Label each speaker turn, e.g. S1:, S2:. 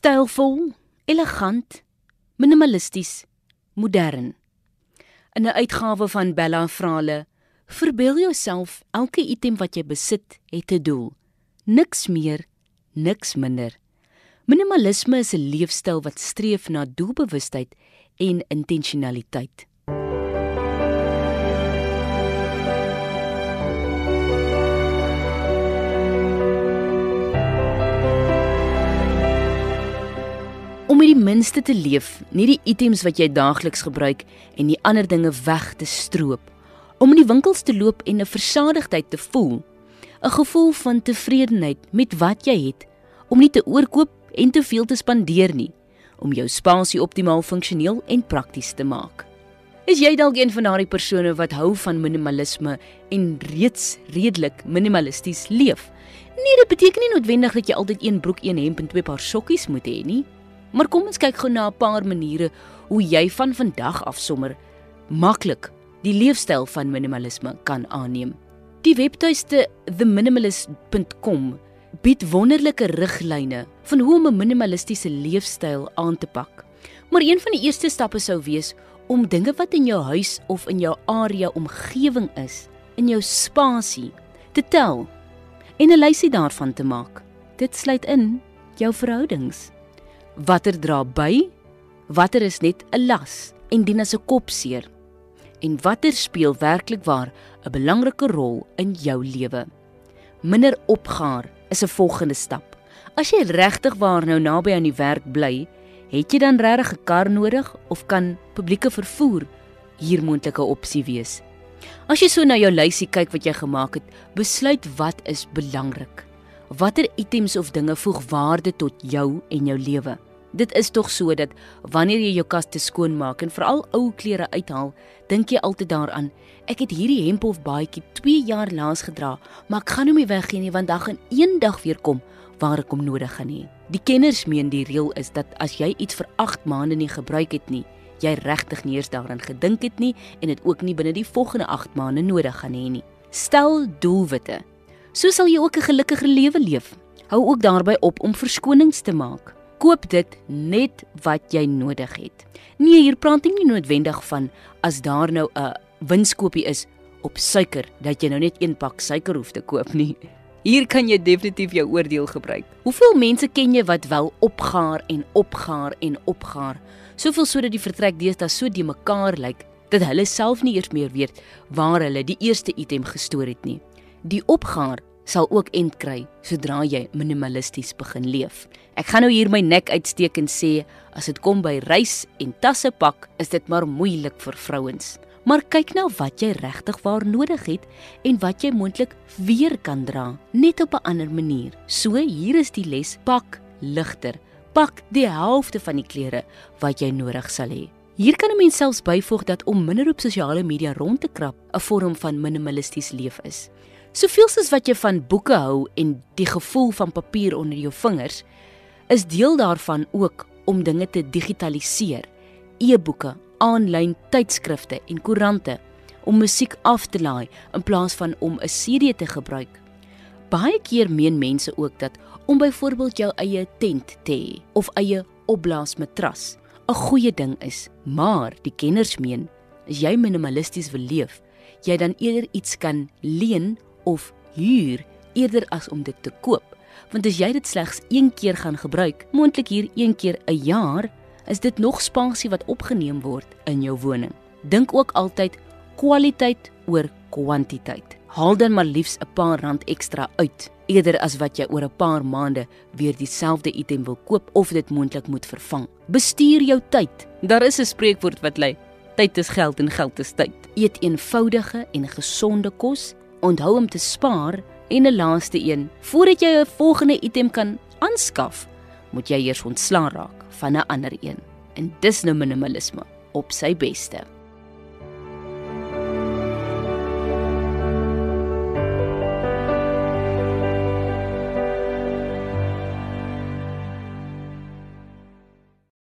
S1: Stylvol, elegant, minimalisties, modern. In 'n uitgawe van Bella Frale, verbeel jouself elke item wat jy besit het 'n doel. Niks meer, niks minder. Minimalisme is 'n leefstyl wat streef na doelbewustheid en intentionaliteit. Minste te leef, nie die items wat jy daagliks gebruik en die ander dinge weg te stroop, om in die winkels te loop en 'n versadigdheid te voel, 'n gevoel van tevredenheid met wat jy het, om nie te oorkoop en te veel te spandeer nie, om jou spasie optimaal funksioneel en prakties te maak. Is jy dalk een van daardie persone wat hou van minimalisme en reeds redelik minimalisties leef? Nee, dit beteken nie noodwendig dat jy altyd een broek, een hemp en twee paar sokkies moet hê nie. Maar kom ons kyk gou na 'n paar maniere hoe jy van vandag af sommer maklik die leefstyl van minimalisme kan aanneem. Die webtuiste theminimalist.com bied wonderlike riglyne van hoe om 'n minimalistiese leefstyl aan te pak. Maar een van die eerste stappe sou wees om dinge wat in jou huis of in jou area omgewing is, in jou spasie, te tel en 'n lysie daarvan te maak. Dit sluit in jou verhoudings watter dra by, watter is net 'n las en dien as 'n kopseer en watter speel werklik waar 'n belangrike rol in jou lewe. Minder opgaar is 'n volgende stap. As jy regtig waar nou naby aan die werk bly, het jy dan regtig 'n kar nodig of kan publieke vervoer hier moontlike opsie wees? As jy so na jou lysie kyk wat jy gemaak het, besluit wat is belangrik. Watter items of dinge voeg waarde tot jou en jou lewe? Dit is tog so dat wanneer jy jou kas te skoon maak en veral ou klere uithaal, dink jy altyd daaraan. Ek het hierdie hemp of baadjie 2 jaar laas gedra, maar ek gaan hom nie weggee nie want dan gaan eendag weer kom waar ek hom nodig gaan hê. Die kenners meen die reël is dat as jy iets vir 8 maande nie gebruik het nie, jy regtig nie eens daaraan gedink het nie en dit ook nie binne die volgende 8 maande nodig gaan hê nie. Stel doelwitte. So sal jy ook 'n gelukkiger lewe leef. Hou ook daarby op om verskonings te maak koop dit net wat jy nodig het. Nee, hier praat ek nie noodwendig van as daar nou 'n winskoopie is op suiker dat jy nou net een pak suiker hoef te koop nie. Hier kan jy definitief jou oordeel gebruik. Hoeveel mense ken jy wat wel opgaar en opgaar en opgaar? Soveel sodat die vertrek deesdae so die mekaar lyk dat hulle self nie eers meer weet waar hulle die eerste item gestoor het nie. Die opgaar sal ook end kry sodra jy minimalisties begin leef. Ek gaan nou hier my nek uitsteek en sê as dit kom by reis en tasse pak, is dit maar moeilik vir vrouens. Maar kyk nou wat jy regtig waar nodig het en wat jy moontlik weer kan dra, net op 'n ander manier. So hier is die les: pak ligter. Pak die helfte van die klere wat jy nodig sal hê. Hier kan 'n mens selfs byvoeg dat om minder op sosiale media rond te krap 'n vorm van minimalisties leef is. Soveel soos wat jy van boeke hou en die gevoel van papier onder jou vingers, is deel daarvan ook om dinge te digitaliseer. E-boeke, aanlyn tydskrifte en koerante om musiek af te laai in plaas van om 'n CD te gebruik. Baie keer meen mense ook dat om byvoorbeeld jou eie tent te hê of eie opblaasmatras 'n goeie ding is, maar die kenners meen as jy minimalisties wil leef, jy dan eerder iets kan leen of huur eerder as om dit te koop. Want as jy dit slegs een keer gaan gebruik, moontlik hier een keer 'n jaar, is dit nog spasie wat opgeneem word in jou woning. Dink ook altyd kwaliteit oor kwantiteit. Haal dan maar liefs 'n paar rand ekstra uit eerder as wat jy oor 'n paar maande weer dieselfde item wil koop of dit moontlik moet vervang. Bestuur jou tyd. Daar is 'n spreekwoord wat lei: Tyd is geld en geld is tyd. Eet eenvoudige en gesonde kos onthou om te spaar en 'n laaste een, voordat jy 'n volgende item kan aanskaf, moet jy eers ontslaan raak van 'n ander een. En dis nou minimalisme op sy beste.